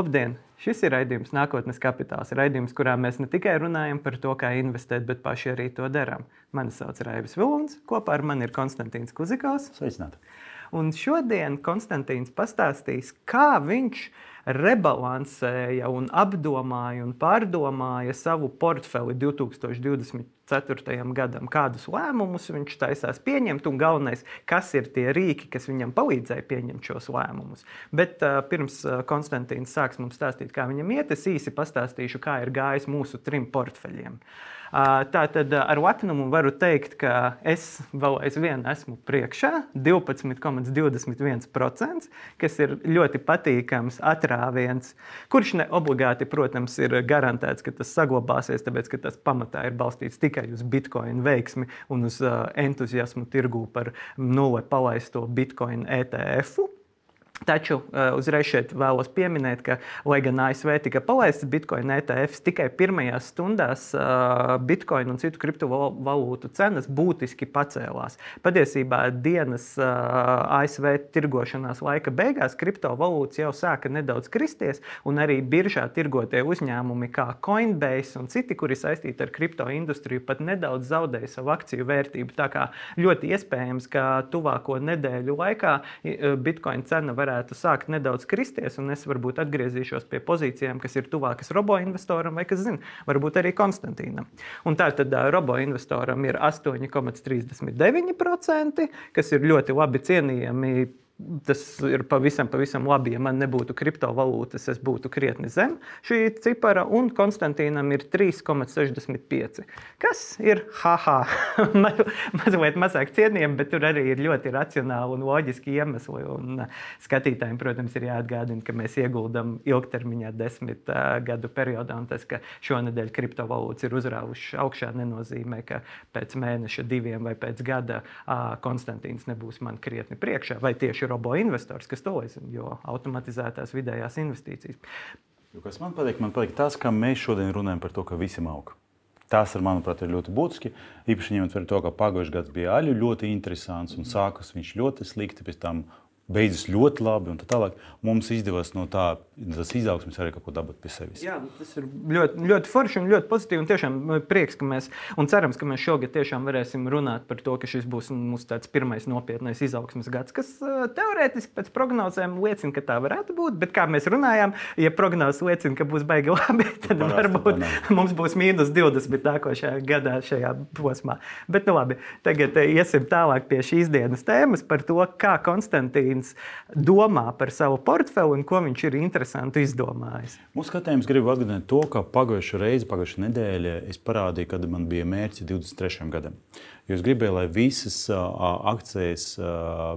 Labdien! Šis ir raidījums Nākotnes kapitāls. Raidījums, kurā mēs ne tikai runājam par to, kā investēt, bet paši arī to darām. Mani sauc Raivis Vilons, kopā ar mani ir Konstantīns Kuzikovs. Sveicināti! Un šodien Konstantīns pastāstīs, kā viņš rebalansēja, un apdomāja un pārdomāja savu portfeli 2024. gadam, kādus lēmumus viņš taisās pieņemt, un galvenais, kas ir tie rīki, kas viņam palīdzēja pieņemt šos lēmumus. Bet uh, pirms uh, Konstantīns sāks mums stāstīt, kā viņam iet, es īsi pastāstīšu, kā ir gājis mūsu trim portfeļiem. Uh, Tā tad ar lepnumu varu teikt, ka es vēl aizvien esmu priekšā 12,21%, kas ir ļoti patīkams atrāviens, kurš ne obligāti, protams, ir garantēts, ka tas saglabāsies, tāpēc ka tas pamatā ir balstīts tikai uz bitkoinu veiksmi un uz entuziasmu tirgū par nulle palaisto bitkoinu ETF. -u. Taču uh, uzreiz šeit vēlos pieminēt, ka, lai gan ASV tika palaists Bitcoin ETFs, tikai pirmajās stundās uh, Bitcoin un citu kriptovalūtu cenas būtiski pacēlās. Patiesībā dienas uh, ASV tirgošanās laika beigās kriptovalūtas jau sāka nedaudz kristies, un arī biržā tirgotie uzņēmumi kā Coinbase un citi, kuri saistīti ar kripto industriju, pat nedaudz zaudēja savu akciju vērtību. Tā kā ļoti iespējams, ka tuvāko nedēļu laikā Bitcoin cena varētu varētu sākt nedaudz kristies, un es varbūt atgriezīšos pie pozīcijām, kas ir tuvākas robo-investoram vai, kas zina, varbūt arī Konstantīnam. Un tā tad robo-investoram ir 8,39%, kas ir ļoti labi cienījami Tas ir pavisam, pavisam labi. Ja man nebūtu kriptovalūtas, es būtu krietni zem šī cipara, un Konstantīnam ir 3,65. Kas ir haha, mazliet mazāk cienījami, bet tur arī ir ļoti racionāli un loģiski iemesli. Un skatītājiem, protams, ir jāatgādina, ka mēs ieguldam ilgtermiņā, desmit uh, gadu periodā, un tas, ka šonadēļ kriptovalūtas ir uzrāvušas augšā, nenozīmē, ka pēc mēneša, diviem vai pēc gada uh, Konstantīns nebūs man krietni priekšā vai tieši robo investors, kas to aizsaka, jo automatizētās vidējās investīcijas. Jo, kas man patīk, man patīk tas, ka mēs šodien runājam par to, ka visam aug. Tas, ir, manuprāt, ir ļoti būtiski. Īpaši ņemot vērā to, ka pagājušajā gadā bija aļu ļoti interesants un sākas viņš ļoti slikti, pēc tam beidzas ļoti labi. Tā tālāk mums izdevās no tā izaugsmes arī kaut ko dabūt pie sevis. Jā, tas ir ļoti, ļoti forši un ļoti pozitīvi. Un tiešām nu, prieks, ka mēs un cerams, ka mēs šogad tiešām varēsim runāt par to, ka šis būs mūsu pirmais nopietnais izaugsmes gads, kas teorētiski pēc prognozēm liecina, ka tā varētu būt. Bet kā mēs runājām, ja prognozes liecina, ka būs baigi labi, tad Parasti varbūt mums būs mīnus 20 nākošajā gadā šajā posmā. Bet nu labi, tagad iesim tālāk pie šīs dienas tēmas par to, kā Konstantīna Mārtiņš domā par savu portfeli un ko viņš ir interesanti izdomājis. Mūsu skatījums grib atgādināt to, ka pagājušā reize, pagājušā nedēļa, es parādīju, kad man bija mērķis 23. gadam. Jo es gribēju, lai visas akcijas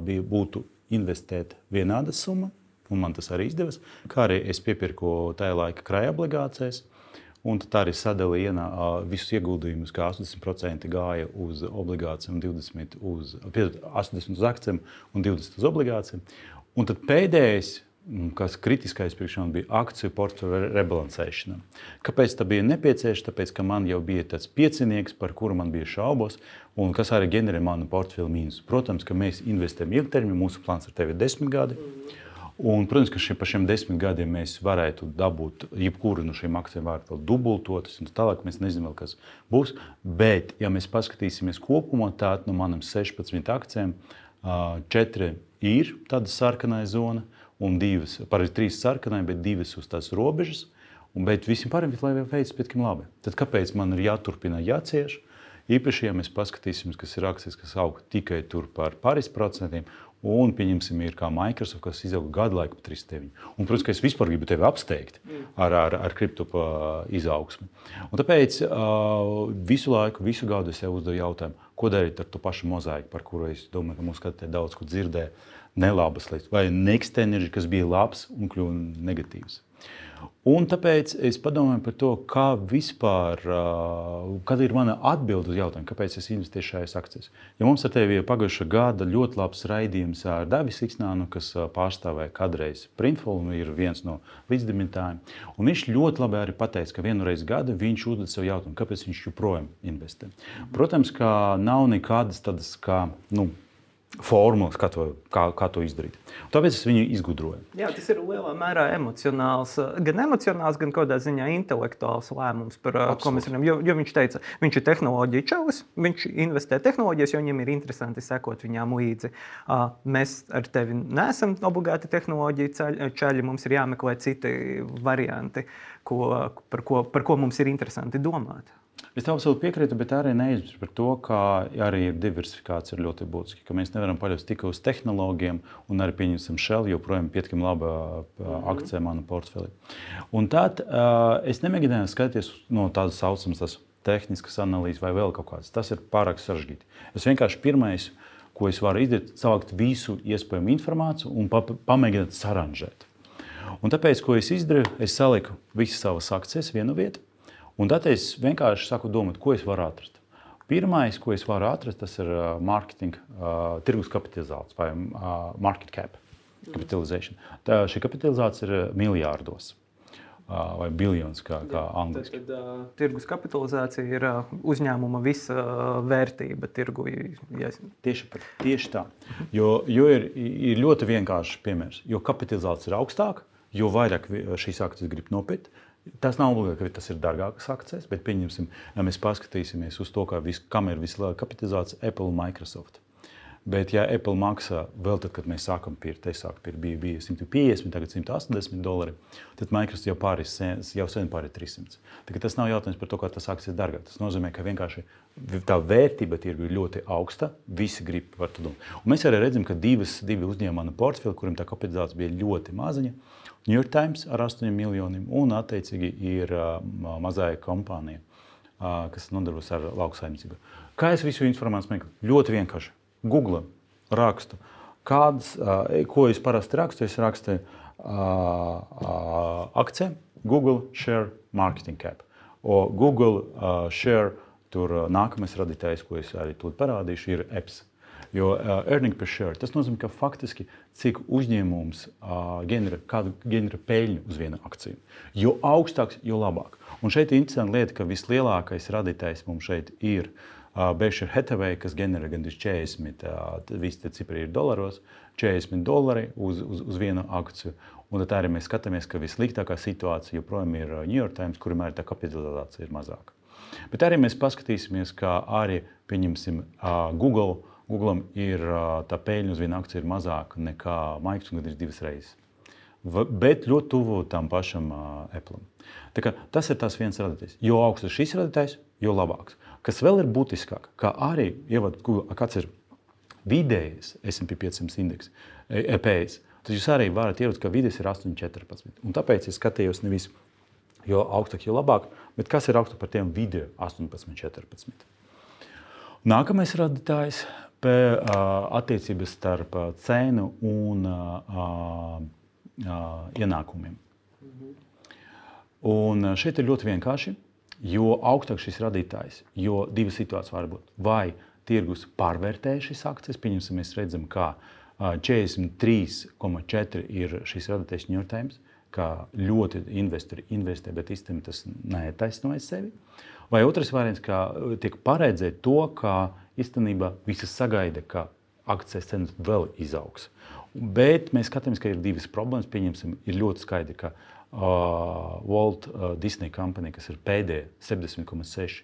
būtu investēt vienāda summa, un man tas arī izdevās. Kā arī es piepirku tajā laika krājuma obligācijas. Un tā arī sadalīja visus ieguldījumus, kā 80% gāja uz obligācijām, 20% uz, 80 uz akcijiem un 20% uz obligācijām. Un tad pēdējais, kas kritiskais priekš man bija akciju portfeļu rebalansēšana. Kāpēc tā bija nepieciešama? Tāpēc, ka man jau bija tāds piecinieks, par kuru man bija šaubas, un kas arī ģenerē manu portfeļu mīnusu. Protams, ka mēs investējam ilgtermiņā, mūsu plāns ar tevi ir desmit gadi. Mm. Un, protams, ka šie, par šiem desmit gadiem mēs varētu dabūt, jebkuru no šīm akcijām varētu vēl dubultoties, un tālāk mēs nezinām, kas būs. Bet, ja mēs paskatīsimies kopumā, tad no manām 16 akcijām, četri ir tāda sarkanā zona, un divas, parasti trīs sarkanai, bet divas uz tās robežas. Un, bet visiem pārējiem ir veids pietiekami labi. Tad kāpēc man ir jāturpina jācieš? Īpaši, ja mēs paskatīsimies, kas ir akcijas, kas aug tikai par pāris procentiem, Un, pieņemsim, ir kā Microsoft, kas izauga gadu laiku par 3,9. Un, protams, ka es vispār gribu tevi apsteigt ar, ar, ar kripto izaugsmu. Un tāpēc uh, visu laiku, visu gadu es sev uzdevu jautājumu, ko darīt ar to pašu mozaiku, par kuru es domāju, ka mūsu skatītāji daudz ko dzirdēja. Nelabas lietas, vai next energy, kas bija labs un kļuva negatīvs. Un tāpēc es padomāju par to, kā vispār, kāda ir mana atbilde uz jautājumu, kāpēc es investēju šajās akcijās. Ja mums ar tevi ir pagājušā gada ļoti labs raidījums ar Davis Iksnānu, kas pārstāvēja kādreiz Printfulu, ir viens no līdzdimintājiem. Un viņš ļoti labi arī pateica, ka vienu reizi gada viņš uzdod sev jautājumu, kāpēc viņš joprojām investē. Protams, ka nav nekādas tādas kā. Nu, formulas, kā to, kā, kā to izdarīt. Tāpēc es viņu izgudroju. Jā, tas ir lielā mērā emocionāls, gan emocionāls, gan kādā ziņā intelektuāls lēmums, par Absolut. ko mēs runājam. Jo, jo viņš teica, viņš ir tehnoloģija čalis, viņš investē tehnoloģijas, jo viņam ir interesanti sekot viņām līdzi. Mēs ar tevi neesam obligāti tehnoloģija čaļi, mums ir jāmeklē citi varianti, ko, par, ko, par ko mums ir interesanti domāt. Es tam absolūti piekrītu, bet arī neizpratnu par to, ka arī diversifikācija ir ļoti būtiska. Mēs nevaram paļauties tikai uz tehnoloģiem, un arī pieņemsim Shell, joprojām pietiekami laba mhm. akcija manā portfelī. Un tad uh, es nemēģināju skatīties no tādas saucamas tehniskas analīzes vai vēl kaut kādas. Tas ir pārāk sarežģīti. Es vienkārši pirmais, ko es varu izdarīt, savākt visu iespējamo informāciju un pa pamēģināt saranžēt. Un tāpēc, ko es izdarīju, es saliku visas savas akcijas vienā vietā Un tad es vienkārši saku, domāt, ko es varu atrast. Pirmais, ko es varu atrast, tas ir mārketinga, uh, tirgus kapitalizācija vai uh, market cap capitalization. Tā, šī kapitalizācija ir miljārdos. Vai biljons, kā, kā angļuiski. Tad, tad uh, tirgus kapitalizācija ir uh, uzņēmuma visa uh, vērtība tirgu. Ja... Tieši, par, tieši tā. Jo, jo ir, ir ļoti vienkāršs piemērs. Jo kapitalizācija ir augstāka, jo vairāk šīs akcijas grib nopirkt, Tas nav obligāti, ka tas ir dārgākas akcijas, bet pieņemsim, ja mēs paskatīsimies uz to, vis, kam ir vislielākā kapitalizācija Apple un Microsoft. Bet, ja Apple maksā vēl tad, kad mēs sākam pirkt, es sāku pirkt, bija, bija 150, tagad 180 dolari, tad Microsoft jau pāris, jau sen pāri 300. Tagad tas nav jautājums par to, kā tas akcijas dārgāk. Tas nozīmē, ka vienkārši tā vērtība tirgu ir ļoti augsta, visi grib par to domāt. Un mēs arī redzam, ka divas, divi uzņēmumi portfeli, kuriem tā kapitalizācija bija ļoti maziņa, New York Times ar 8 miljoniem, un attiecīgi ir uh, mazāja kompānija, uh, kas nodarbojas ar lauksaimniecību. Kā es visu informāciju meklēju? Ļoti vienkārši. Google rakstu. Kādas, uh, ko es parasti rakstu? Es rakstu uh, uh, akciju, Google Share Marketing Cap. O Google uh, Share, tur uh, nākamais radītājs, ko es arī parādīšu, ir EPS. Jo uh, earning per share tas nozīmē, ka faktiski cik uzņēmums uh, ģenerē, kādu ģenerē peļņu uz vienu akciju. Jo augstāks, jo labāk. Un šeit ir interesanti lieta, ka vislielākais radītājs mums šeit ir uh, Berkshire Hathaway, kas ģenerē gandrīz 40, uh, visi tie cipari ir dolāros, 40 dolari uz, uz, uz vienu akciju. Un tad arī mēs skatāmies, ka vissliktākā situācija joprojām ir New York Times, kurim arī tā kapitalizācija ir mazāka. Bet arī mēs paskatīsimies, kā arī pieņemsim Google Google ir tā peļņa uz vienu akciju ir mazāka nekā Microsoft, gandrīz divas reizes. Bet ļoti tuvu tam pašam Apple. Tas ir tas viens radītājs. Jo augstāks šis radītājs, jo labāks. Kas vēl ir būtiskāk, kā arī ievadot, kāds ir vidējais SP 500 indeks, EPS, tad jūs arī varat ieraudzīt, ka vidējais ir 8,14. Un tāpēc es skatījos nevis jo augstāk, jo labāk, bet kas ir augstāk par tiem video 18,14. Nākamais radītājs attiecības starp cenu un ienākumiem. Un šeit ir ļoti vienkārši, jo augstāks šis radītājs, jo divas situācijas var būt. Vai tirgus pārvērtē šīs akcijas, pieņemsim, mēs redzam, ka 43,4 ir šis radītājs New York Times, ka ļoti investori investē, bet īstenībā tas netaisnojas sevi. Vai otrs variants, ka tiek paredzēt to, ka īstenībā visi sagaida, ka akcijas cenas vēl izaugs. Bet mēs skatāmies, ka ir divas problēmas. Pieņemsim, ir ļoti skaidri, ka uh, Walt uh, Disney kompānija, kas ir pēdējā 70,6,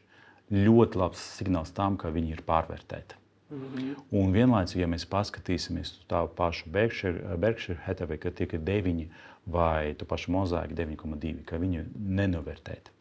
ļoti labs signāls tam, ka viņi ir pārvērtēti. Mm -hmm. Un vienlaicīgi, ja mēs paskatīsimies uz tā pašu Berkshire, Berkshire Hathaway, ka tie ir 9 vai tu pašu mozaīku 9,2, ka viņi nenovērtēti.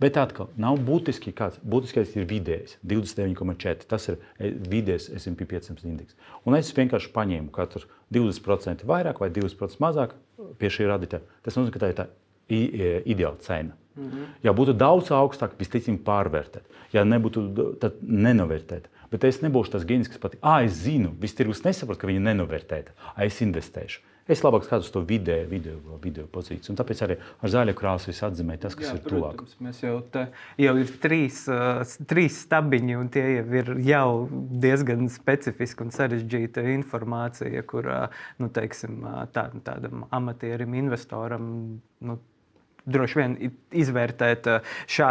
Bet atkal nav būtiski, kāds būtiskais ir vidējais 29,4. Tas ir e, vidējais SP 500 indeks. Un es vienkārši paņēmu katru 20% vairāk vai 20% mazāk pie šī radītāja. Tas nozīmē, ka tā ir tā e, ideāla cena. Mm -hmm. Ja būtu daudz augstāk, visticamāk, pārvērtēt. Ja nebūtu, tad nenovērtēt. Bet es nebūšu tas ģēnis, kas pat, ah, es zinu, visi tirgus nesaprot, ka viņi nenovērtēta. Es investēšu. Es labāk skatos to vidēju video, video pozīciju. Tāpēc arī ar zaļu krāsu es atzīmēju tas, kas Jā, ir tuvāk. Mēs jau, tā, jau ir trīs, uh, trīs stabiņi, un tie jau ir jau diezgan specifiski un sarežģīta informācija, kur uh, nu, teiksim, tā, tādam amatierim, investoram. Nu, droši vien izvērtēt, šā,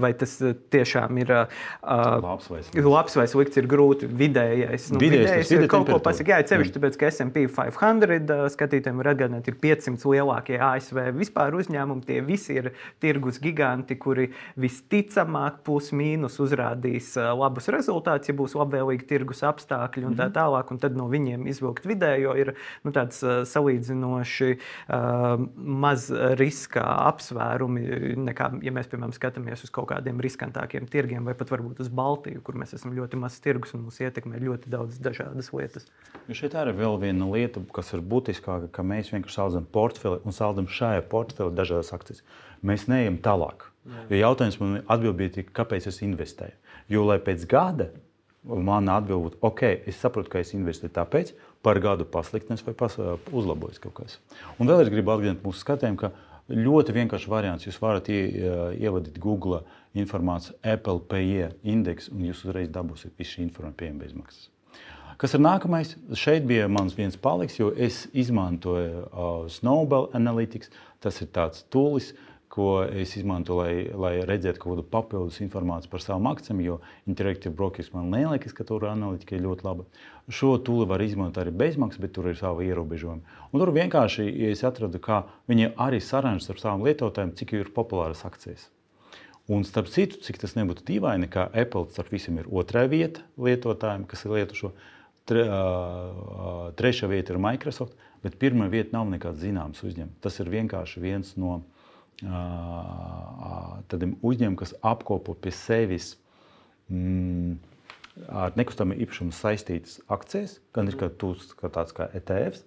vai tas tiešām ir labs vai slikts. Labs vai slikts ir grūti. Vidējais, nu, vidējais, vidējais ir kaut ko pasakīt. Jā, mm. tāpēc, ka SP 500 skatītājiem var atgādināt, ir 500 lielākie ASV vispār uzņēmumi. Tie visi ir tirgus giganti, kuri visticamāk plus mīnus uzrādīs labus rezultātus, ja būs labvēlīgi tirgus apstākļi un tā mhm. tālāk. Un tad no viņiem izvilkt vidējo ir nu, tāds salīdzinoši uh, maz riska apsvērumi, nekā, ja mēs, piemēram, skatāmies uz kaut kādiem riskantākiem tirgiem, vai pat varbūt uz Baltiju, kur mēs esam ļoti mazs tirgus un mūs ietekmē ļoti daudz dažādas lietas. Jo šeit ir vēl viena lieta, kas ir būtiskāka, ka mēs vienkārši saldam portfeli un saldam šajā portfelī dažādas akcijas. Mēs neejam tālāk. Jā. Jo jautājums man atbildīgi ir, kāpēc es investēju. Jo, lai pēc gada mana atbilde būtu, ok, es saprotu, ka es investēju tāpēc, par gadu pasliktinās vai pas, uzlabojas kaut kas. Un vēl es gribu atgādināt mūsu skatījumu, ka Ļoti vienkāršs variants. Jūs varat ievadīt Google informāciju, Apple PE indeksu, un jūs uzreiz dabūsiet visu šī informāciju pieejama bez maksas. Kas ir nākamais? Šeit bija mans viens paliks, jo es izmantoju uh, Snowball Analytics. Tas ir tāds tools, uh, ko es izmantoju, lai, lai redzētu kaut kādu papildus informāciju par savām akcijām, jo Interactive Brokers man liekas, ka tur analītika ir ļoti laba. Šo tūli var izmantot arī bezmaksas, bet tur ir savi ierobežojumi. Un tur vienkārši es atradu, ka viņi arī saranžas ar saviem lietotājiem, cik ir populāras akcijas. Un starp citu, cik tas nebūtu dīvaini, ka Apple starp visiem ir otrā vieta lietotājiem, kas ir lietu šo. Tre, trešā vieta ir Microsoft, bet pirmā vieta nav nekāds zināms uzņēmums. Tas ir vienkārši viens no tādiem uzņēmumiem, kas apkopo pie sevis mm, ar nekustamā īpašumu saistītas akcijas, gan ir kā, tāds kā ETFs,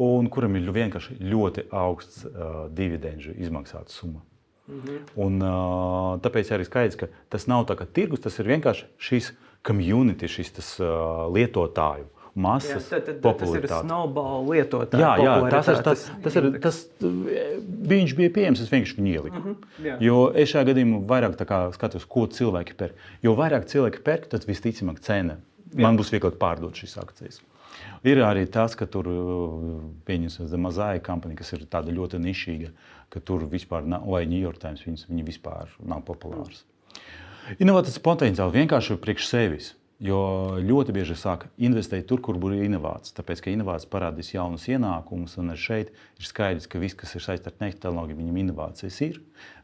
un kuram ir vienkārši ļoti augsts uh, dividendžu izmaksāta summa. Mm -hmm. un, uh, tāpēc arī skaidrs, ka tas nav tā kā tirgus, tas ir vienkārši šīs community, šis tas, uh, lietotāju masas jā, tad, tad, popularitāti. Tas ir snowball lietotājs. Jā, jā tas, ir, tas, tas, ir, tas viņš bija pieejams, es vienkārši viņu ieliku. Mm -hmm, jā. jo es šajā gadījumā vairāk skatos, ko cilvēki pērk. Jo vairāk cilvēki pērk, tad visticamāk cena. Jā. Man būs vieglāk pārdot šīs akcijas. Ir arī tas, ka tur pieņemsim mazāja kampaņa, kas ir tāda ļoti nišīga, ka tur vispār nav, vai New York Times viņas, viņi vispār nav populāras. Inovatīvs potenciāls vienkārši priekš sevis. Jo ļoti bieži sāk investēt tur, kur ir inovācijas. Tāpēc, ka inovācijas parādīs jaunus ienākumus, un šeit ir skaidrs, ka viss, kas ir saistīts ar tehnoloģiju, viņam inovācijas ir.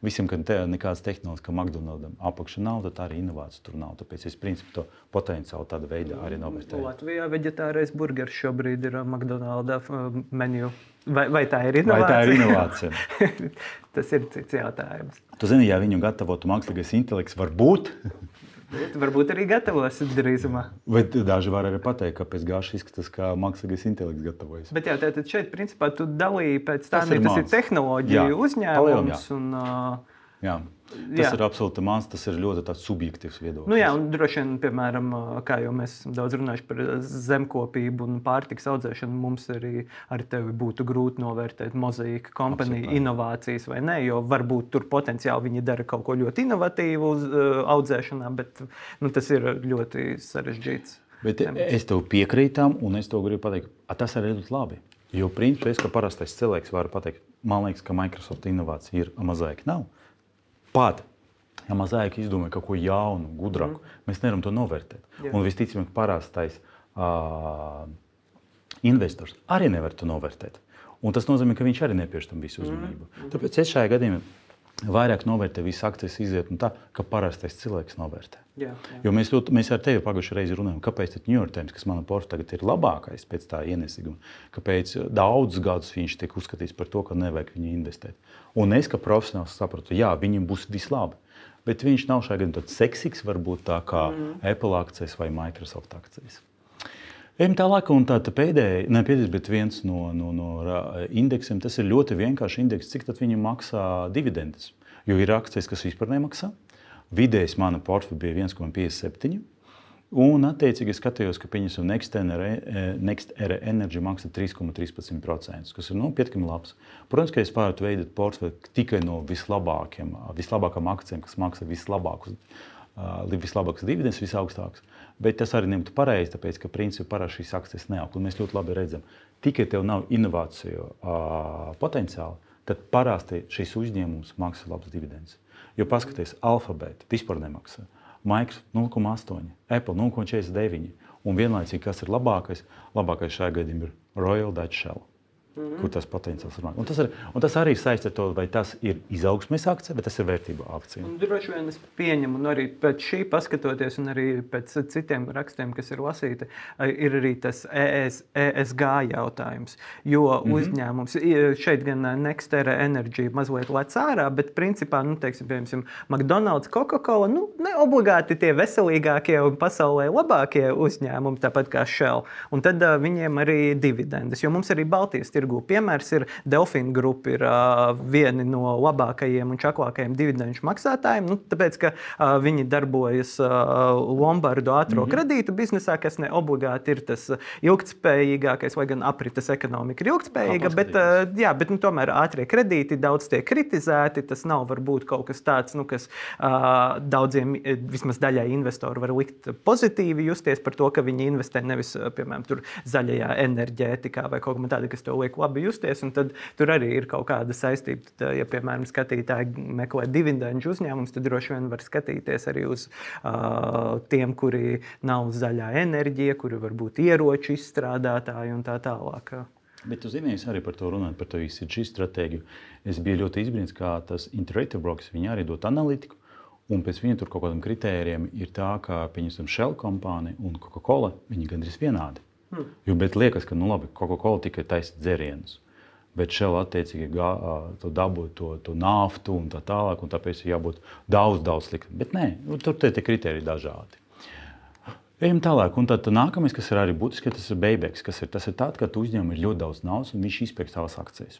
Visam, ka te, nekādas tehnoloģijas, ka McDonald's apakšā nav, tad arī inovācijas tur nav. Tāpēc es principā to potenciāli tādā veidā arī novērtēju. Latvijā veģetārais burgeris šobrīd ir McDonald's uh, menu. Vai, vai tā ir inovācija? Vai tā ir inovācija? Tas ir cits jautājums. Tu zini, ja viņu gatavotu mākslīgais intelekts, varbūt. Varbūt arī gatavosim drīzumā. Bet daži var arī pateikt, ka pēc gāžas izskatās, kā mākslīgais intelekts gatavojas. Bet jā, tātad šeit principā tu dalīji pēc tā, tas, ir, tas ir tehnoloģija uzņēmums. Un, uh, jā. Tas jā. ir absolūti mans, tas ir ļoti subjektīvs viedoklis. Nu, jā, un droši vien, piemēram, kā jau mēs esam daudz runājuši par zemkopību un pārtiks audzēšanu, mums arī ar tevi būtu grūti novērtēt mozaīka kompāniju inovācijas vai nē, jo varbūt tur potenciāli viņi dara kaut ko ļoti inovatīvu uz uh, audzēšanā, bet nu, tas ir ļoti sarežģīts. Bet es tev piekrītu, un es to gribu pateikt, tas arī ir labi. Jo principā es kā parastais cilvēks varu pateikt, man liekas, ka Microsoft inovācija ir mazāk nav. Pat ja mazāk izdomāja kaut ko jaunu, gudrāku, mm. mēs nevaram to novērtēt. Jā. Un visticamāk, parastais uh, investors arī nevar to novērtēt. Un tas nozīmē, ka viņš arī nepievērš tam visu uzmanību. Mm. Tāpēc es šajā gadījumā vairāk novērtē visas akcijas iziet no tā, ka parastais cilvēks novērtē. Jā, jā. Jo mēs, ļoti, mēs ar tevi pagājušajā reizē runājām, kāpēc New York Times, kas manā portfeļā tagad ir labākais pēc tā ienesīguma, kāpēc daudzus gadus viņš tiek uzskatīts par to, ka nevajag viņu investēt. Un es, kā profesionāls, sapratu, jā, viņam būs vislabāk. Bet viņš nav šajā gadījumā tāds seksīgs, varbūt tā kā mm. Apple akcijas vai Microsoft akcijas. Ejam tālāk, un tā, tā pēdējā, ne pēdējais, bet viens no, no, no indeksiem, tas ir ļoti vienkāršs indeks, cik viņi maksā dividendes. Jo ir akcijas, kas vispār nemaksā. Vidējais mana portfeļa bija 1,57. Un, attiecīgi, skatījos, ka pieņemsim Next Era Energy maksā 3,13%, kas ir nu, pietiekami labs. Protams, ka es varētu veidot portfeli tikai no vislabākajām, vislabākajām akcijām, kas maksā vislabākus, vislabākas dividendes, visaugstākas. Bet tas arī nebūtu pareizi, tāpēc, ka principā parasti šīs akcijas neaug. Mēs ļoti labi redzam, tikai tev nav inovāciju uh, potenciāla, tad parasti šis uzņēmums maksā labas dividendes. Jo paskatieties, alfabēta vispār nemaksā. Microsoft 0,8, Apple 0,49. Un vienlaicīgi, kas ir labākais, labākais šajā gadījumā ir Royal Dutch Shell. Mm -hmm. Kur tas potenciāls ir? Un tas, ir, un tas arī saistīts ar to, vai tas ir izaugsmes akcija, vai tas ir vērtību akcija. Un droši vien es pieņemu, un arī pēc šī paskatoties, un arī pēc citiem rakstiem, kas ir lasīti, ir arī tas ES, ESG jautājums. Jo mm -hmm. uzņēmums šeit gan Nextera Energy mazliet lec ārā, bet principā, nu, teiksim, piemēram, McDonald's, Coca-Cola, nu, ne obligāti tie veselīgākie un pasaulē labākie uzņēmumi, tāpat kā Shell. Un tad uh, viņiem arī dividendes, jo mums arī Baltijas tirgu. Piemērs ir Delfīna grupa, ir uh, vieni no labākajiem un čaklākajiem dividendžu maksātājiem. Nu, tāpēc, ka uh, viņi darbojas uh, Lombardu ātrā mm -hmm. kredītu biznesā, kas ne obligāti ir tas ilgspējīgākais, lai gan aprites ekonomika ir ilgspējīga. Bet, uh, jā, bet nu, tomēr ātrie kredīti daudz tiek kritizēti. Tas nav varbūt kaut kas tāds, nu, kas uh, daudziem, vismaz daļai investoru, var likt pozitīvi justies par to, ka viņi investē nevis, piemēram, zaļajā enerģētikā vai kaut kā tāda, kas to liek liek labi justies. Tad tur arī ir kaut kāda saistība. Tad, ja, piemēram, skatītāji meklē dividendžu uzņēmumus, tad droši vien var skatīties arī uz uh, tiem, kuri nav zaļā enerģija, kuri varbūt ieroču izstrādātāji un tā tālāk. Bet jūs zināt, arī par to runājot, par to īstu stratēģiju. Es biju ļoti izbrīnīts, kā tas Interactive Brokers arī dod analītiku. Un pēc viņa tur kaut kādiem kritērijiem ir tā, ka, pieņemsim, Shell kompānija un Coca-Cola gandrīz vienādi. Hmm. Jo, bet liekas, ka nu, labi, Coca-Cola tikai taisa dzērienus. Bet šeit attiecīgi dabū to, to naftu un tā tālāk, un tāpēc ir jābūt daudz, daudz sliktāk. Bet nē, nu, tur tie kriteriji dažādi. Ejam tālāk, un tad nākamais, kas ir arī būtiski, tas ir Beibeks. Ir, tas ir tāds, ka tu uzņem ļoti daudz naudas un viņš izpērk savas akcijas.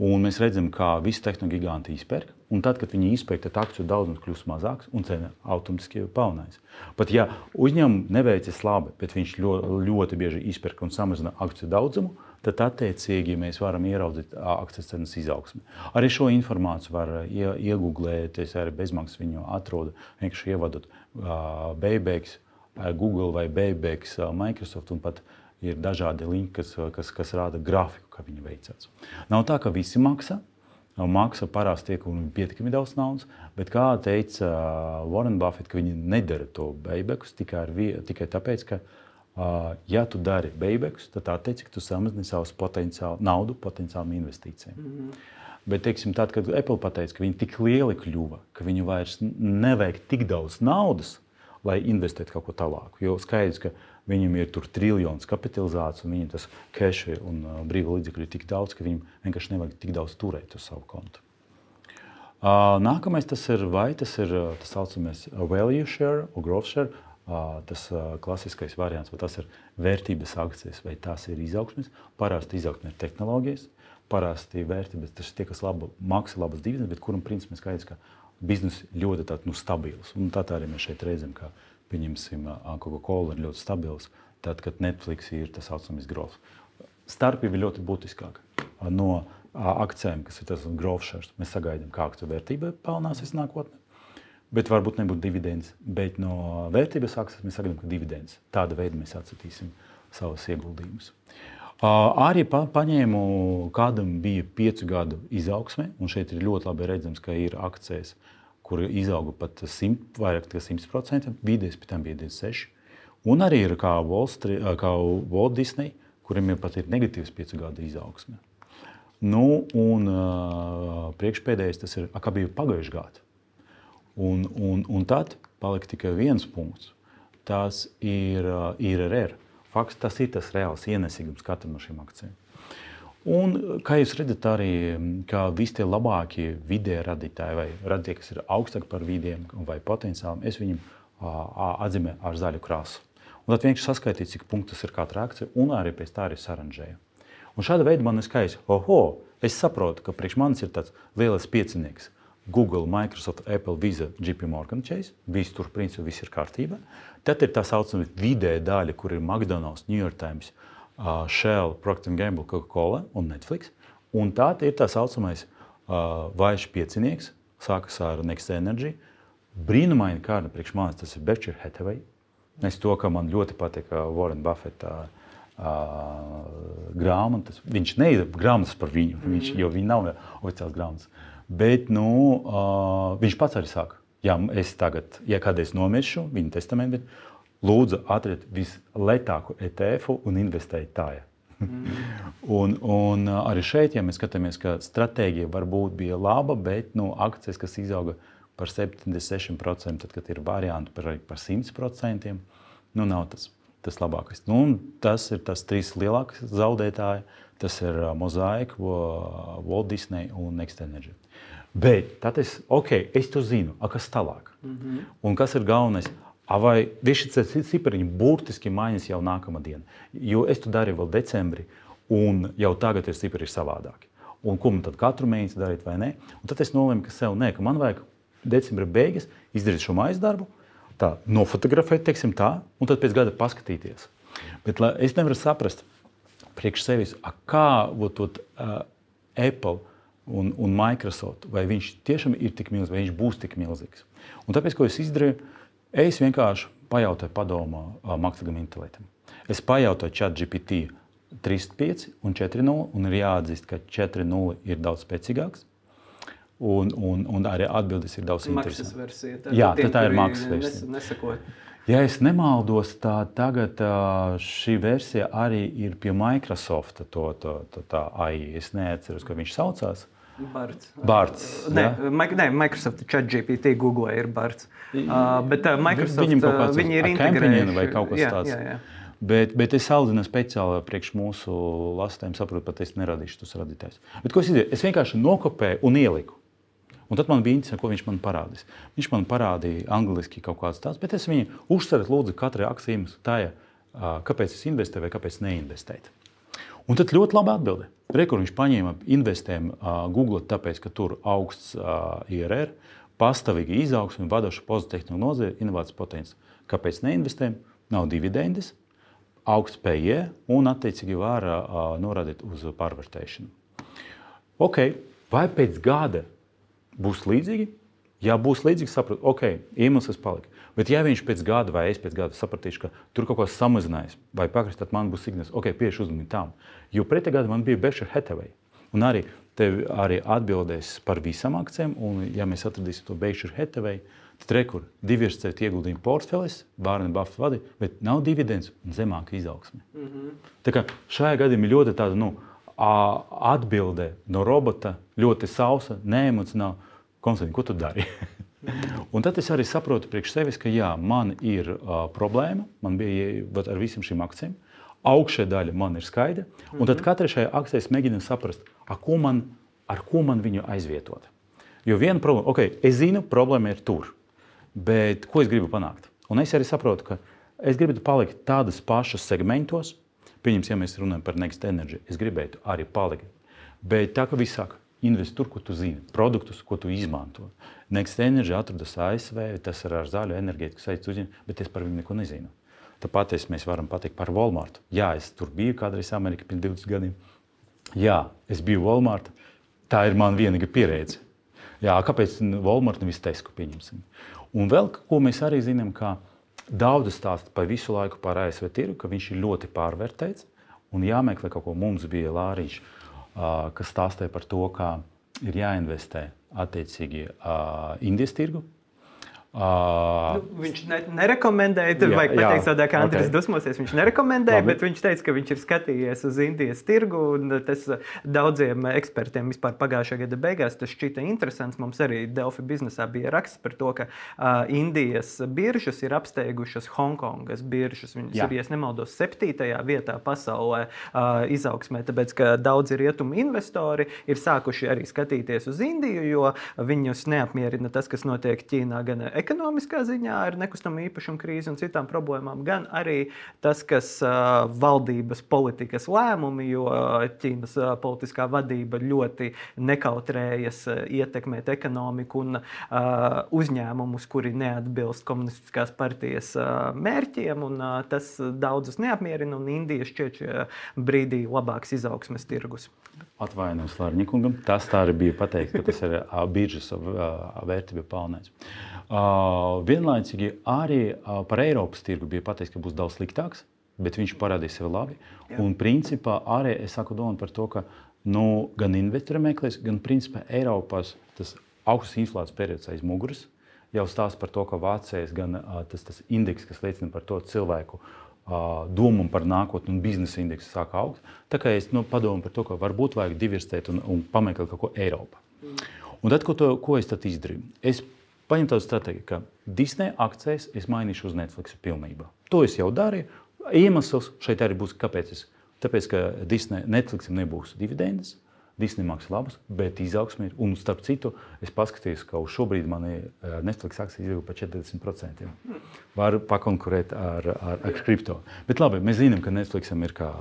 Un mēs redzam, kā visi tehnoloģija giganti izpērk. Un tad, kad viņi izpērk, tad akciju daudzums kļūst mazāks un cena automātiski palnēs. Pat ja uzņēmumam neveicas labi, bet viņš ļoti, ļoti bieži izpērk un samazina akciju daudzumu, tad attiecīgi mēs varam ieraudzīt akcijas cenas izaugsmi. Arī šo informāciju var iegūglēt, es arī bezmaksas viņu atrodu, vienkārši ievadot uh, Beibēks, Google vai Beibēks, uh, Microsoft un pat uh, ir dažādi linki, kas, kas, kas rāda grafiku, kā viņi veicās. Nav tā, ka visi maksā. Maksa parasti tiek un pietiekami daudz naudas, bet kā teica uh, Warren Buffett, ka viņi nedara to beibekus tikai, tikai tāpēc, ka, uh, ja tu dari beibekus, tad attiecīgi tu samazini savus potenciālu, naudu potenciālām investīcijām. Mm -hmm. Bet, teiksim, tad, kad Apple pateica, ka viņi tik lieli kļuva, ka viņi vairs nevajag tik daudz naudas, lai investētu kaut ko tālāku. Jo skaidrs, ka Viņam ir tur triljons kapitalizācijas, un viņam tas cash un uh, brīvā līdzekļu ir tik daudz, ka viņam vienkārši nevajag tik daudz turēt uz savu kontu. Uh, nākamais tas ir, vai tas ir uh, tas saucamais value share growth share. Tas klasiskais variants, vai tas ir vērtības akcijas, vai tās ir izaugsmes. Parasti izaugsme ir tehnoloģijas, parasti vērtības tas ir tie, kas laba, maksā labas dividendes, bet kuram principā skaidrs, ka biznesa ļoti tāds, nu, stabils. Un tā arī mēs šeit redzam, ka pieņemsim, Coca-Cola ir ļoti stabils, tad, kad Netflix ir tas saucamais growth. Starpība ir ļoti būtiskāka no akcijiem, kas ir tas growth shares. Mēs sagaidām, kā akciju vērtība pelnāsies nākotnē. Bet varbūt nebūtu dividends. Bet no vērtības akcijas mēs sagaidām, ka dividends. Tāda veida mēs atsatīsim savus ieguldījumus. Arī pa, paņēmu, kādam bija piecu gadu izaugsme, un šeit ir ļoti labi redzams, ka ir akcijas, uh, kur izauga pat 100, vairāk nekā 100%, vidēji pēc tam bija 26%. Un arī ir kā, Street, kā Walt Disney, kuriem ir pat ir negatīvs piecu gadu izaugsme. Nu, un uh, priekšpēdējais tas ir, kā bija pagājušajā gadā. Un, un, un tad palika tikai viens punkts. Tas ir IRR. Fakts, tas ir tas reāls ienesīgums katram no šīm akcijām. Un, kā jūs redzat, arī visi tie labākie vidē radītāji vai radītāji, kas ir augstāki par vidiem vai potenciāli, es viņiem atzīmēju ar zaļu krāsu. Un tad vienkārši saskaitīt, cik punktus ir katra akcija, un arī pēc tā arī saranžēju. Un šāda veida man ir skaisti, oho, es saprotu, ka priekš manis ir tāds liels piecinieks. Google, Microsoft, Apple, Visa, JP Morgan Chase. Visi tur principā viss ir kārtībā. Tad ir tā saucamā vidēja daļa, kur ir McDonald's, New York Times, uh, Shell, Procter Gamble, Coca-Cola un Netflix. Un tā ir tā saucamais uh, vājš piecinieks, sākas ar Next Energy. Brīnumaini kārta priekš manis tas ir Berkshire Hathaway. Es to, ka man ļoti patīk uh, Warren Buffett uh, uh, grāmatas. Viņš neizdeva grāmatas par viņu, mm -hmm. viņš, jo viņi nav oficiāls grāmatas. Bet nu, uh, viņš pats arī saka, ja es tagad, ja kādreiz nomiršu, viņa testamentu, lūdzu, atriet vislētāko ETF un investējiet tajā. Mm. un, un arī šeit, ja mēs skatāmies, ka stratēģija varbūt bija laba, bet nu, akcijas, kas izauga par 76%, tad, kad ir varianti par, par 100%, nu, nav tas tas labākais. Nu, tas ir tas trīs lielākais zaudētāji. Tas ir uh, Mozaika, uh, Walt Disney un Next Energy. Bet tad es, okay, es to zinu, A, kas tālāk. Mm -hmm. Un kas ir galvenais? Vai šis cipariņš burtiski mainīs jau nākamā diena? Jo es to darīju vēl decembrī, un jau tagad ir cipari savādāki. Un ko man tad katru mēnesi darīt, vai ne? Un tad es nolēmu, ka sev nē, ka man vajag decembra beigas izdarīt šo mājas darbu, tā, nofotografēt, teiksim, tā, un tad pēc gada paskatīties. Bet la, es nevaru saprast, priekš sevis, a, kā ot, uh, Apple un, un Microsoft, vai viņš tiešām ir tik milzīgs, vai viņš būs tik milzīgs. Un tāpēc, ko es izdarīju, es vienkārši pajautāju padomu mākslīgam intelektam. Es pajautāju chat GPT 3.5 un 4.0, un ir jāatzīst, ka 4.0 ir daudz spēcīgāks. Un, un, un arī atbildes ir daudz interesantākas. Jā, tā, tā ir maksas versija. Nesakot. Ja es nemaldos, tad tagad šī versija arī ir pie Microsoft. To, to, to, tā AI. Es neatceros, kā viņš saucās. Barts. Barts nē, ja? nē, Microsoft ChatGPT, Google ir Barts. Uh, bet uh, Microsoft viņam kaut kāds viņi ir integrējuši. vai kaut kas jā, tāds. Jā, jā. Bet, bet es audzinu speciāli priekš mūsu lastēm, saprotu, pat es neradīšu tos radītājus. Bet ko es izdarīju? Es vienkārši nokopēju un ieliku. Un tad man bija interesanti, ko viņš man parādīs. Viņš man parādīja angliski kaut kādas tādas, bet es viņu uzsveru, lūdzu, katrai akcijai tā, kāpēc es investēju vai kāpēc neinvestēt. Un tad ļoti labi atbildēja. Rekur viņš paņēma investējumu uh, Google, tāpēc, ka tur augsts uh, IRR, pastāvīga izaugsme, vadoša pozitīva nozare, inovācijas potenciāls. Kāpēc neinvestējam? Nav dividendes, augsts PE un attiecīgi var uh, norādīt uz pārvērtēšanu. Okay. Vai pēc gada būs līdzīgi. Ja būs līdzīgi, saprotu, ok, iemesls palika. Bet, ja viņš pēc gada vai es pēc gada sapratīšu, ka tur kaut kas samazinājās vai pakris, tad man būs signāls, ok, pievērš uzmanību tam. Jo pretī gada man bija Berkshire Hathaway. Un arī tev arī atbildēs par visām akcijām, un ja mēs atradīsim to Berkshire Hathaway, tad rekur diversificēt ieguldījumu portfelis, Vārna Buffett vadīja, bet nav dividends un zemāka izaugsme. Mm -hmm. Tā kā šajā gadījumā ir ļoti tāda, nu, atbilde no robota ļoti sausa, neemocionāla. Konstantin, ko tu dari? un tad es arī saprotu priekš sevis, ka jā, man ir uh, problēma, man bija ar visiem šīm akcijām. Augšējā daļa man ir skaidra, un tad mhm. katrai šai akcijai mēģinām saprast, ko man, ar ko man viņu aizvietot. Jo viena problēma, ok, es zinu, problēma ir tur, bet ko es gribu panākt? Un es arī saprotu, ka es gribu palikt tādas pašas segmentos, Pieņems, ja mēs runājam par Next Energy, es gribētu arī palikt. Bet tā kā viss saka, investē tur, ko tu zini, produktus, ko tu izmanto. Next Energy atrodas ASV, tas ir ar zaļu enerģētiku saistīts uzņēmums, bet es par viņu neko nezinu. Tāpat mēs varam pateikt par Walmart. Jā, es tur biju kādreiz Amerikā pirms 20 gadiem. Jā, es biju Walmart. Tā ir mana vienīgā pieredze. Jā, kāpēc Walmart nevis Tesco pieņemsim? Un vēl ko mēs arī zinām, ka Daudz stāsta par visu laiku par ASV tirgu, ka viņš ir ļoti pārvērtēts. Un jāmeklē kaut ko mums bija Lārīčs, kas stāstīja par to, kā ir jāinvestē attiecīgi Indijas tirgu, Uh, nu, viņš ne, nerekomendēja, tur vajag pateikt, tādā, ka Andris okay. dusmosies. Viņš nerekomendēja, Labi. bet viņš teica, ka viņš ir skatījies uz Indijas tirgu. Tas daudziem ekspertiem vispār pagājušā gada beigās tas šķita interesants. Mums arī Delfi biznesā bija raksts par to, ka uh, Indijas biržas ir apsteigušas Hongkongas biržas. Viņas Jā. ir, ja nemaldos, septītajā vietā pasaulē uh, izaugsmē, tāpēc ka daudzi rietumu investori ir sākuši arī skatīties uz Indiju, jo viņus neapmierina tas, kas notiek Ķīnā. Gan ekonomiskā ziņā ar nekustamo īpašumu krīzi un citām problēmām, gan arī tas, kas valdības politikas lēmumi, jo Ķīnas politiskā vadība ļoti nekautrējas ietekmēt ekonomiku un uzņēmumus, kuri neatbilst komunistiskās partijas mērķiem. Un, tas daudzus neapmierina, un Indija šķiet šajā brīdī labāks izaugsmes tirgus. Atvainojos Lārņikungam. Tas tā arī bija pateikt, ka tas ir biržas vērtība pelnēs. Uh, vienlaicīgi arī uh, par Eiropas tirgu bija pateikts, ka būs daudz sliktāks. bet viņš parādīja sevi labi. Jā. Un principā arī es saku domu par to, ka nu, gan investori meklēs, gan principā Eiropas tas augsts inflācijas periods aiz muguras jau stāsta par to, ka Vācijas gan tas, tas indeks, kas liecina par to cilvēku domu par nākotni un biznesa indeksu sāk augt. Tā kā es nu, padomu par to, ka varbūt vajag diversitēt un, un pameklēt kaut ko Eiropā. Mm. Un tad, ko, to, ko es tad izdarīju? Es paņēmu tādu stratēģiju, ka Disneja akcijas es mainīšu uz Netflix pilnībā. To es jau darīju. Iemesls šeit arī būs, kāpēc es. Tāpēc, ka Disneja Netflixam nebūs dividendes. Disneja maksā labas, bet izaugsme ir. Un, starp citu, es paskatījos, ka šobrīd man ir Netflix akcijas izauga par 40%. Var pakonkurēt ar, ar, ar kripto. Bet labi, mēs zinām, ka Netflixam ir kā.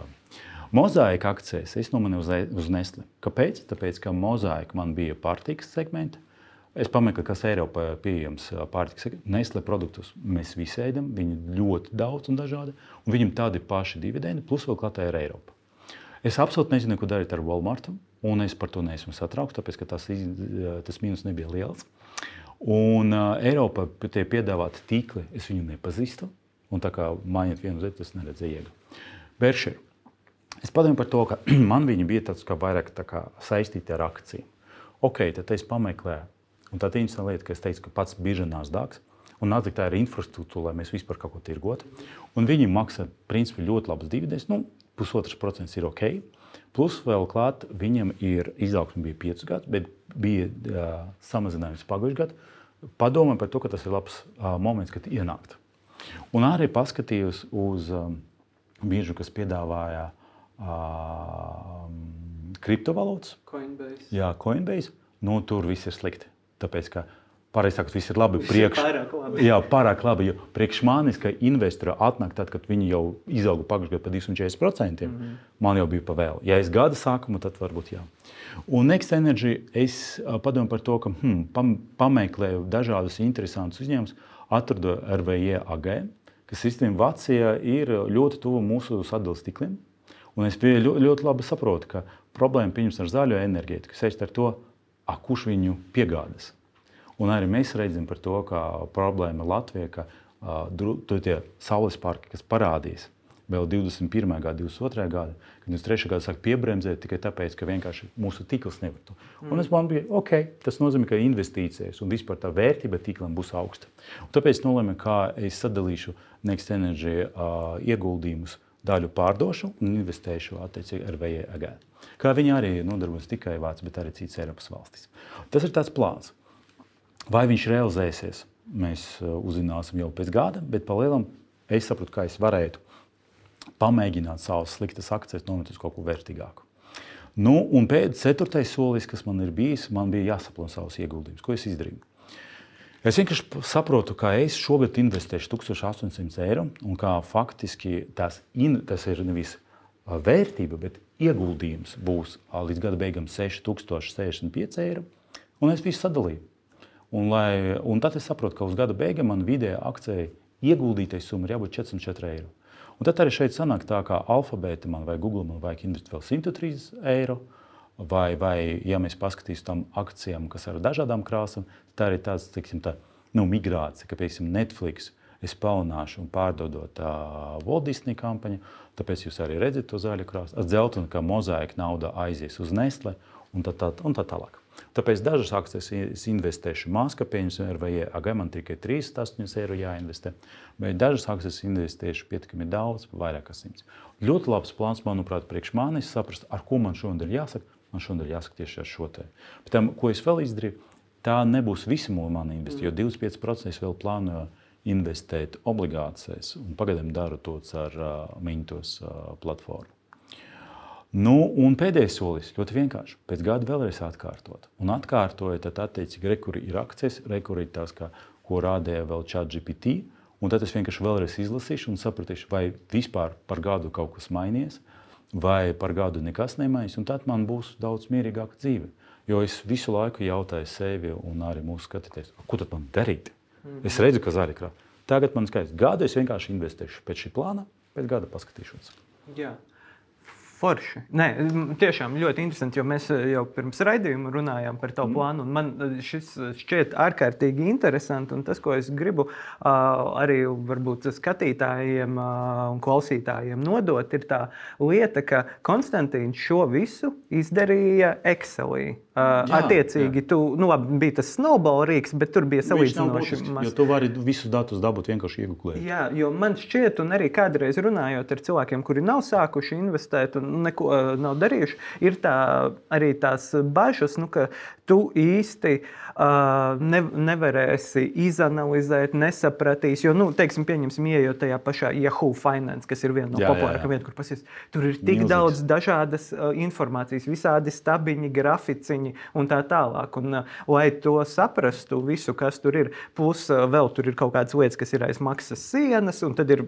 Mozaika akcijas es nomanīju uz, uz Nestle. Kāpēc? Tāpēc, ka mozaika man bija pārtikas segmenta. Es pameklēju, kas Eiropā ir pieejams pārtikas. Nestle produktus mēs visi ēdam, viņi ļoti daudz un dažādi, un viņam tādi paši dividendi, plus vēl klātā ir Eiropa. Es absolūti nezinu, ko darīt ar Walmartu. Un es par to neesmu satraukts, tāpēc ka tas, tas mīnus nebija liels. Un uh, Eiropā tie piedāvāti tīkli, es viņu nepazīstu. Un tā kā mainīt vienu lietu, tas neredzēju iegūt. Berkshire. Es padomāju par to, ka man viņi bija tāds kā vairāk tā kā saistīti ar akciju. Ok, tad es pameklēju. Un tā ir interesanta lieta, ka es teicu, ka pats birža nāsdāks. Un nāc, tā ir infrastruktūra, lai mēs vispār kaut ko tirgotu. Un viņi maksā principā ļoti labas dividendes. Nu, pusotrs procents ir ok. Plus vēl klāt, viņam ir izaugsme bija 5 gadus, bet bija uh, samazinājums pagājušajā gadā. Padomā par to, ka tas ir labs uh, moments, kad ienākt. Un arī paskatījos uz um, biežu, kas piedāvāja uh, kriptovalūtas. Coinbase. Jā, Coinbase. Nu, tur viss ir slikti. Tāpēc, ka Pareizi sakot, viss ir labi. Priekš, ir pārāk labi. Jā, pārāk labi. Jo priekš manis, ka investori atnāk tad, kad viņi jau izauga pagājušajā gadā par 240%, mm -hmm. man jau bija pavēle. Ja es gada sākumu, tad varbūt jā. Un Next Energy es padomāju par to, ka hmm, pam, pameklēju dažādus interesantus uzņēmumus, atradu RVE AG, kas īstenībā Vācijā ir ļoti tuvu mūsu sadalījuma tīkliem. Un es ļoti, ļoti labi saprotu, ka problēma ar zaļo enerģētiku saistīta ar to, a, kurš viņu piegādas. Un arī mēs redzam par to, ka problēma Latvijā, ka uh, tie saules parki, kas parādīs vēl 21. gada, 22. gada, kad 23. gada sāk piebremzēt tikai tāpēc, ka vienkārši mūsu tīkls nevar to. Mm. Un es man biju, ok, tas nozīmē, ka investīcijas un vispār tā vērtība tīklam būs augsta. Un tāpēc nolēmu, kā es sadalīšu Next Energy uh, ieguldījumus daļu pārdošu un investēšu attiecīgi ar VEG. Kā viņi arī nodarbojas tikai Vācijā, bet arī citas Eiropas valstis. Tas ir tāds plāns. Vai viņš realizēsies, mēs uh, uzzināsim jau pēc gada, bet palielam es saprotu, kā es varētu pamēģināt savas sliktas akcijas nometīt uz kaut ko vērtīgāku. Nu, un pēc ceturtais solis, kas man ir bijis, man bija jāsaplāno savus ieguldījumus. Ko es izdarīju? Es vienkārši saprotu, ka es šogad investēšu 1800 eiro, un kā faktiski tas, in, tas ir nevis uh, vērtība, bet ieguldījums būs uh, līdz gada beigām 6065 eiro, un es visu sadalīju. Un, lai, un tad es saprotu, ka uz gada beigām man vidējā akcijā ieguldītais summa ir jābūt 404 eiro. Un tad arī šeit sanāk tā, ka alfabēta man vai Google man vajag investēt vēl 103 eiro. Vai, vai ja mēs paskatīsimies tam akcijām, kas ir ar dažādām krāsām, tā ir tāds tiksim, tā, nu, migrācija, ka piemēram Netflix es pelnāšu un pārdodot uh, Walt Disney kampaņu. Tāpēc jūs arī redzat to zaļu krāsu. Ar dzeltenu, ka mozaika nauda aizies uz Nestle un tā, tā, un tā tālāk. Tāpēc dažas akcijas es investēšu mākslā, piemēram, RVE. Agam man tikai 3,8 eiro jāinvestē, bet dažas akcijas investēšu pietiekami daudz, vairāk kā 100. Ļoti labs plāns, manuprāt, priekš manis saprast, ar ko man šodien ir jāsaka. Man šodien ir jāsaka tieši ar šo te. Bet tam, ko es vēl izdarīju, tā nebūs visi mūsu investīcija, jo 25% es vēl plānoju investēt obligācijās, un pagaidām daru to ar uh, Mintos uh, platformu. Nu, un pēdējais solis ļoti vienkārši. Pēc gada vēlreiz atkārtot. Un atkārtojot, tad attiecīgi rekuri ir akcijas, rekuri ir tās, kā, ko rādīja vēl ChatGPT. Un tad es vienkārši vēlreiz izlasīšu un sapratīšu, vai vispār par gadu kaut kas mainījies, vai par gadu nekas nemainīs. Un tad man būs daudz mierīgāka dzīve. Jo es visu laiku jautāju sevi un arī mūsu skatītājiem, ko tad man darīt? Mm. Es redzu, ka zaļi krāsa. Tagad man skaidrs, gadu es vienkārši investēšu pēc šī plāna, pēc gada paskatīšos. Jā Forši. Nē, tiešām ļoti interesanti, jo mēs eh, jau pirms raidījuma runājām par tavu mm. plānu. Man eh, šis eh, šķiet ārkārtīgi interesanti. Tas, ko es gribu arī skatītājiem un klausītājiem nodot, ir tā lieta, ka Konstantīns šo visu izdarīja Excelī. Jā, Attiecīgi, jā. tu nu, labi, bija tas snowball rīks, bet tur bija salīdzinoši maz. Jo tu vari visus datus dabūt vienkārši iegūlēt. Jā, jo man šķiet, un arī kādreiz runājot ar cilvēkiem, kuri nav sākuši investēt un neko uh, nav darījuši, ir tā, arī tās bažas, nu, ka tu īsti uh, ne, nevarēsi izanalizēt, nesapratīsi. Jo, nu, teiksim, pieņemsim, ieejot tajā pašā Yahoo Finance, kas ir viena no populārākajām vietām, kur pasies. Tur ir tik Milzīgs. daudz dažādas uh, informācijas, visādi stabiņi, graficiņi un tā tālāk. Un, uh, lai to saprastu, visu, kas tur ir, plus uh, vēl tur ir kaut kādas lietas, kas ir aiz maksas sienas, un tad ir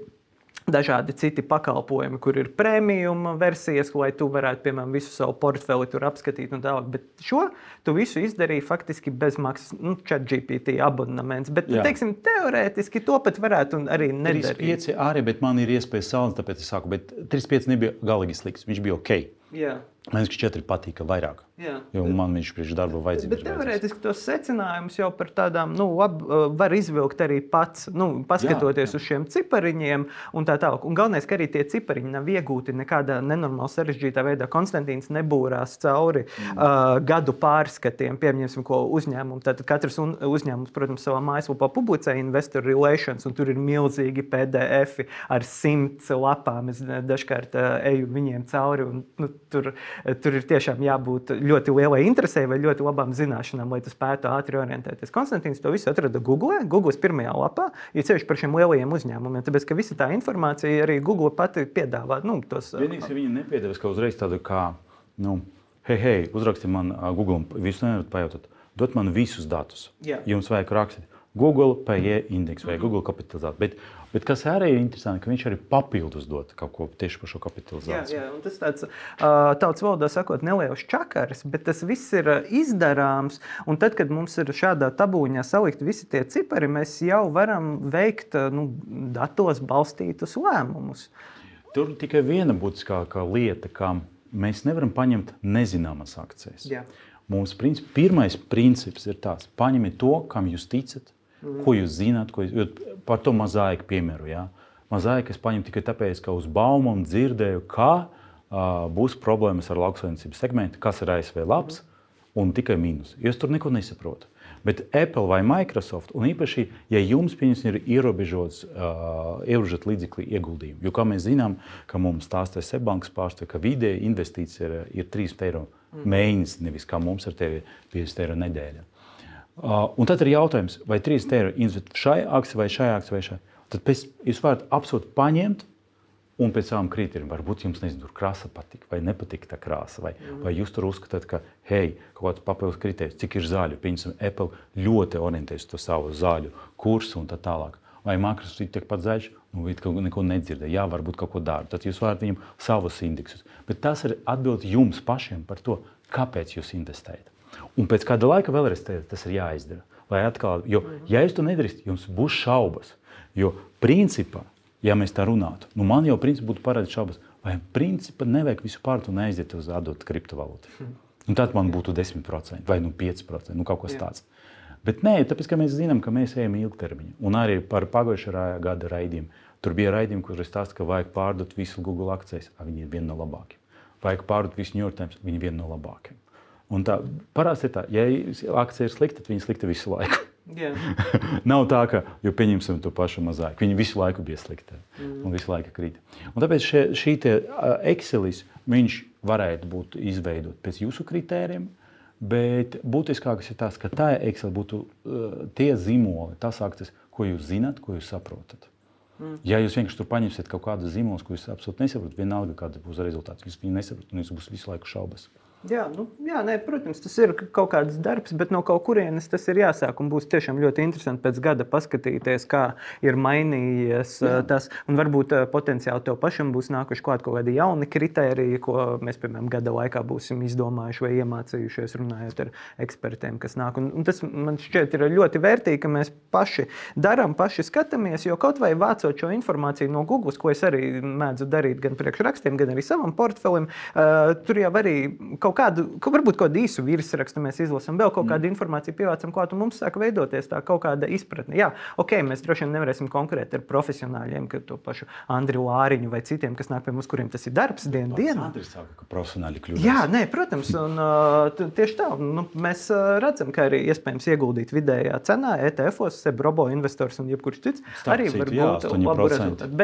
dažādi citi pakalpojumi, kur ir prēmijuma versijas, lai tu varētu, piemēram, visu savu portfeli tur apskatīt un tālāk. Bet šo tu visu izdarīji faktiski bez maksas, nu, chat GPT abonements. Bet, Jā. teiksim, teorētiski to pat varētu arī nedarīt. 3,5 arī, bet man ir iespēja salīdzināt, tāpēc es saku, bet 3,5 nebija galīgi slikts, viņš bija ok. Jā. Man ka 4 patika vairāk. Jā, jo man viņš priekš darba vajadzīgs. Bet teorētiski tos secinājumus jau par tādām, nu, lab, var izvilkt arī pats, nu, paskatoties jā, jā. uz šiem cipariņiem un tā tālāk. Un galvenais, ka arī tie cipariņi nav iegūti nekādā nenormāli sarežģītā veidā. Konstantīns nebūrās cauri mm. uh, gadu pārskatiem, piemēram, ko uzņēmumu. Tad katrs un, uzņēmums, protams, savā mājaslapā publicē investor relations, un tur ir milzīgi PDF ar simts lapām. Es dažkārt uh, eju viņiem cauri, un nu, tur, tur ir tiešām jābūt ļoti lielai interesē vai ļoti labām zināšanām, lai tu spētu ātri orientēties. Konstantīns to visu atrada Google, Google pirmajā lapā, jo ceļš par šiem lielajiem uzņēmumiem. Tāpēc, ka visa tā informācija arī Google pati piedāvā. Nu, tos, Vienīgais, ka viņi nepiedāvās ka uzreiz tādu kā, nu, hei, hei, uzraksti man Google, visu nevarat pajautāt, dot man visus datus. Jā. Jums vajag rakstīt. Google PE indeksu vai -hmm. Google kapitalizāciju. Bet, bet kas arī ir interesanti, ka viņš arī papildus dod kaut ko tieši par šo kapitalizāciju. Jā, jā tas tāds tautas valodā sakot, neliels čakars, bet tas viss ir izdarāms. Un tad, kad mums ir šādā tabūņā salikt visi tie cipari, mēs jau varam veikt nu, datos balstītus lēmumus. Tur tikai viena būtiskākā lieta, ka mēs nevaram paņemt nezināmas akcijas. Jā. Mums princip, pirmais princips ir tāds: paņemiet to, kam jūs ticat, Ko jūs zināt? Ko jūs, par to mazāku piemēru. Ja? Mazāku es paņemu tikai tāpēc, ka uz baumām dzirdēju, ka uh, būs problēmas ar lauksaimniecības segmentu, kas ir ASV labs un tikai mīnus. Es tur neko nesaprotu. Bet Apple vai Microsoft, un īpaši, ja jums ir ierobežots uh, ierobežot līdzekļu ieguldījumu, jo, kā mēs zinām, ka mums stāstīja Sebankas pārstāvja, ka vidēji investīcija ir, ir 3 eiro mēnesis, nevis kā mums ar tevi 50 eiro nedēļā. Uh, un tad ir jautājums, vai 3 eiro investēt šai akcijai vai šai akcijai vai šai. Tad pēc, jūs varat absolūti paņemt un pēc savām kritērijiem. Varbūt jums nezinu, tur krāsa patīk vai nepatīk tā krāsa. Vai, mm. vai jūs tur uzskatāt, ka, hei, kaut kāds papildus kritērijs, cik ir zāļu. Piemēram, Apple ļoti orientējas uz savu zāļu kursu un tā tālāk. Vai Microsoft ir tikpat zaļš, nu, ka neko nedzirdēja. Jā, varbūt kaut ko dara. Tad jūs varat viņam savus indeksus. Bet tas ir atbild jums pašiem par to, kāpēc jūs investējat. Un pēc kāda laika vēlreiz tas ir jāizdara. Lai atkal, jo, ja jūs to nedarīsiet, jums būs šaubas. Jo principā, ja mēs tā runātu, nu man jau principā būtu parādīt šaubas, vai principā nevajag visu pārtu un aiziet uz atdot kriptovalūtu. Hmm. Un tad man būtu 10% vai nu 5%, nu kaut kas tāds. Bet nē, tāpēc, ka mēs zinām, ka mēs ejam ilgtermiņā. Un arī par pagājušā gada raidījumu. Tur bija raidījumi, kur es stāstīju, ka vajag pārdot visu Google akcijas. Viņi ir viena no labākajām. Vajag pārdot visu New York Times. Viņi ir viena no labākajām. Un tā parasti ir tā, ja akcija ir slikta, tad viņa ir slikta visu laiku. Yeah. Nav tā, ka, jo pieņemsim to pašu mazāk, viņi visu laiku bija slikti mm. un visu laiku krīt. Un tāpēc šie, šī Excelis, viņš varētu būt izveidot pēc jūsu kritērijiem, bet būtiskākais ir tas, ka tā Excel būtu uh, tie zīmoli, tas akcijas, ko jūs zināt, ko jūs saprotat. Mm. Ja jūs vienkārši tur paņemsiet kaut kādu zīmolu, ko jūs absolūti nesaprotat, vienalga, kāda būs rezultāts, jūs viņu nesaprotat un jūs būs visu laiku šaubas. Mm. Jā, nu, jā nē, protams, tas ir kaut kāds darbs, bet no kaut kurienes tas ir jāsāk. Būs tiešām ļoti interesanti pēc gada paskatīties, kā ir mainījies jā. tas. Un varbūt potenciāli tev pašam būs nākuši kaut kādi jauni kriteriji, ko mēs, piemēram, gada laikā būsim izdomājuši vai iemācījušies runājot ar ekspertiem, kas nāk. Un, un tas man šķiet ir ļoti vērtīgi, ka mēs paši darām, paši skatāmies, jo kaut vai vācot šo informāciju no Google, ko es arī mēdzu darīt gan priekšrakstiem, gan arī savam portfelim, uh, tur jau arī kaut kaut kādu, varbūt kaut kādu īsu virsrakstu mēs izlasām, vēl kaut kādu mm. informāciju pievācam klāt, un mums sāk veidoties tā kaut kāda izpratne. Jā, ok, mēs droši vien nevarēsim konkurēt ar profesionāļiem, kā to pašu Andriu Lāriņu vai citiem, kas nāk pie mums, kuriem tas ir darbs dienas dienā. Andris saka, ka profesionāļi kļūst. Jā, nē, protams, un uh, tieši tā, nu, mēs uh, redzam, ka arī iespējams ieguldīt vidējā cenā, ETF-os, Sebrobo investors un jebkurš cits Starp arī var būt labu rezultātu.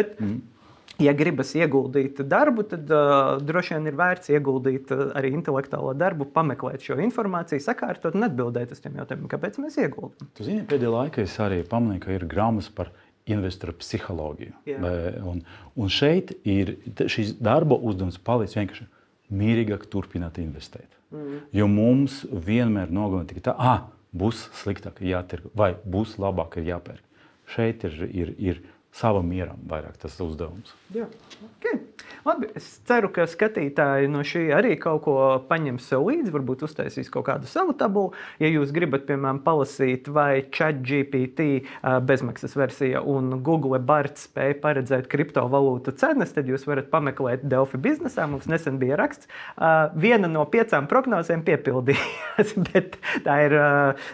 Ja gribas ieguldīt darbu, tad uh, droši vien ir vērts ieguldīt uh, arī intelektuālo darbu, pameklēt šo informāciju, sakārtot un atbildēt uz tiem jautājumiem, kāpēc mēs ieguldām. Tu zini, pēdējā laikā es arī pamanīju, ka ir grāmatas par investoru psiholoģiju. Un, un šeit ir šīs darba uzdevums palicis vienkārši mierīgāk turpināt investēt. Mm. Jo mums vienmēr nogalina tikai tā, ah, būs sliktāk jātirgo vai būs labāk jāpērk. Šeit ir, ir, ir savam mieram vairāk tas uzdevums. Jā. Okay. Labi, es ceru, ka skatītāji no šī arī kaut ko paņems sev līdzi, varbūt uztaisīs kaut kādu savu tabulu. Ja jūs gribat, piemēram, palasīt, vai ChatGPT bezmaksas versija un Google Barts spēja paredzēt kriptovalūtu cenas, tad jūs varat pameklēt Delfi biznesā. Mums nesen bija raksts. Viena no piecām prognozēm piepildījās, bet tā ir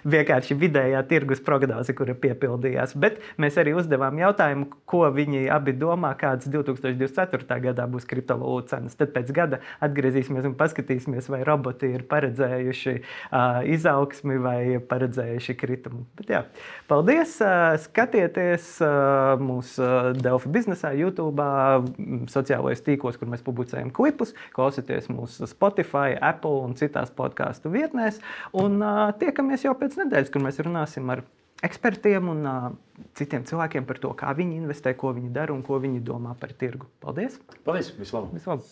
vienkārši vidējā tirgus prognoze, kura piepildījās. Bet mēs arī uzdevām jautājumu, ko viņi abi domā, kāds 2024. Gadā būs kriptovalūtu cenas. Tad pēc gada atgriezīsimies un paskatīsimies, vai roboti ir paredzējuši uh, izaugsmi vai paredzējuši kritumu. Bet, jā, paldies! Uh, skatieties uh, mūsu Delfa biznesā, YouTube, sociālajos tīklos, kur mēs publicējam klipus, klausieties mūsu Spotify, Apple un citās podkāstu vietnēs. Un uh, tiekamies jau pēc nedēļas, kur mēs runāsim ar ekspertiem un uh, citiem cilvēkiem par to, kā viņi investē, ko viņi dara un ko viņi domā par tirgu. Paldies! Paldies! Vislabāk! Vislabāk.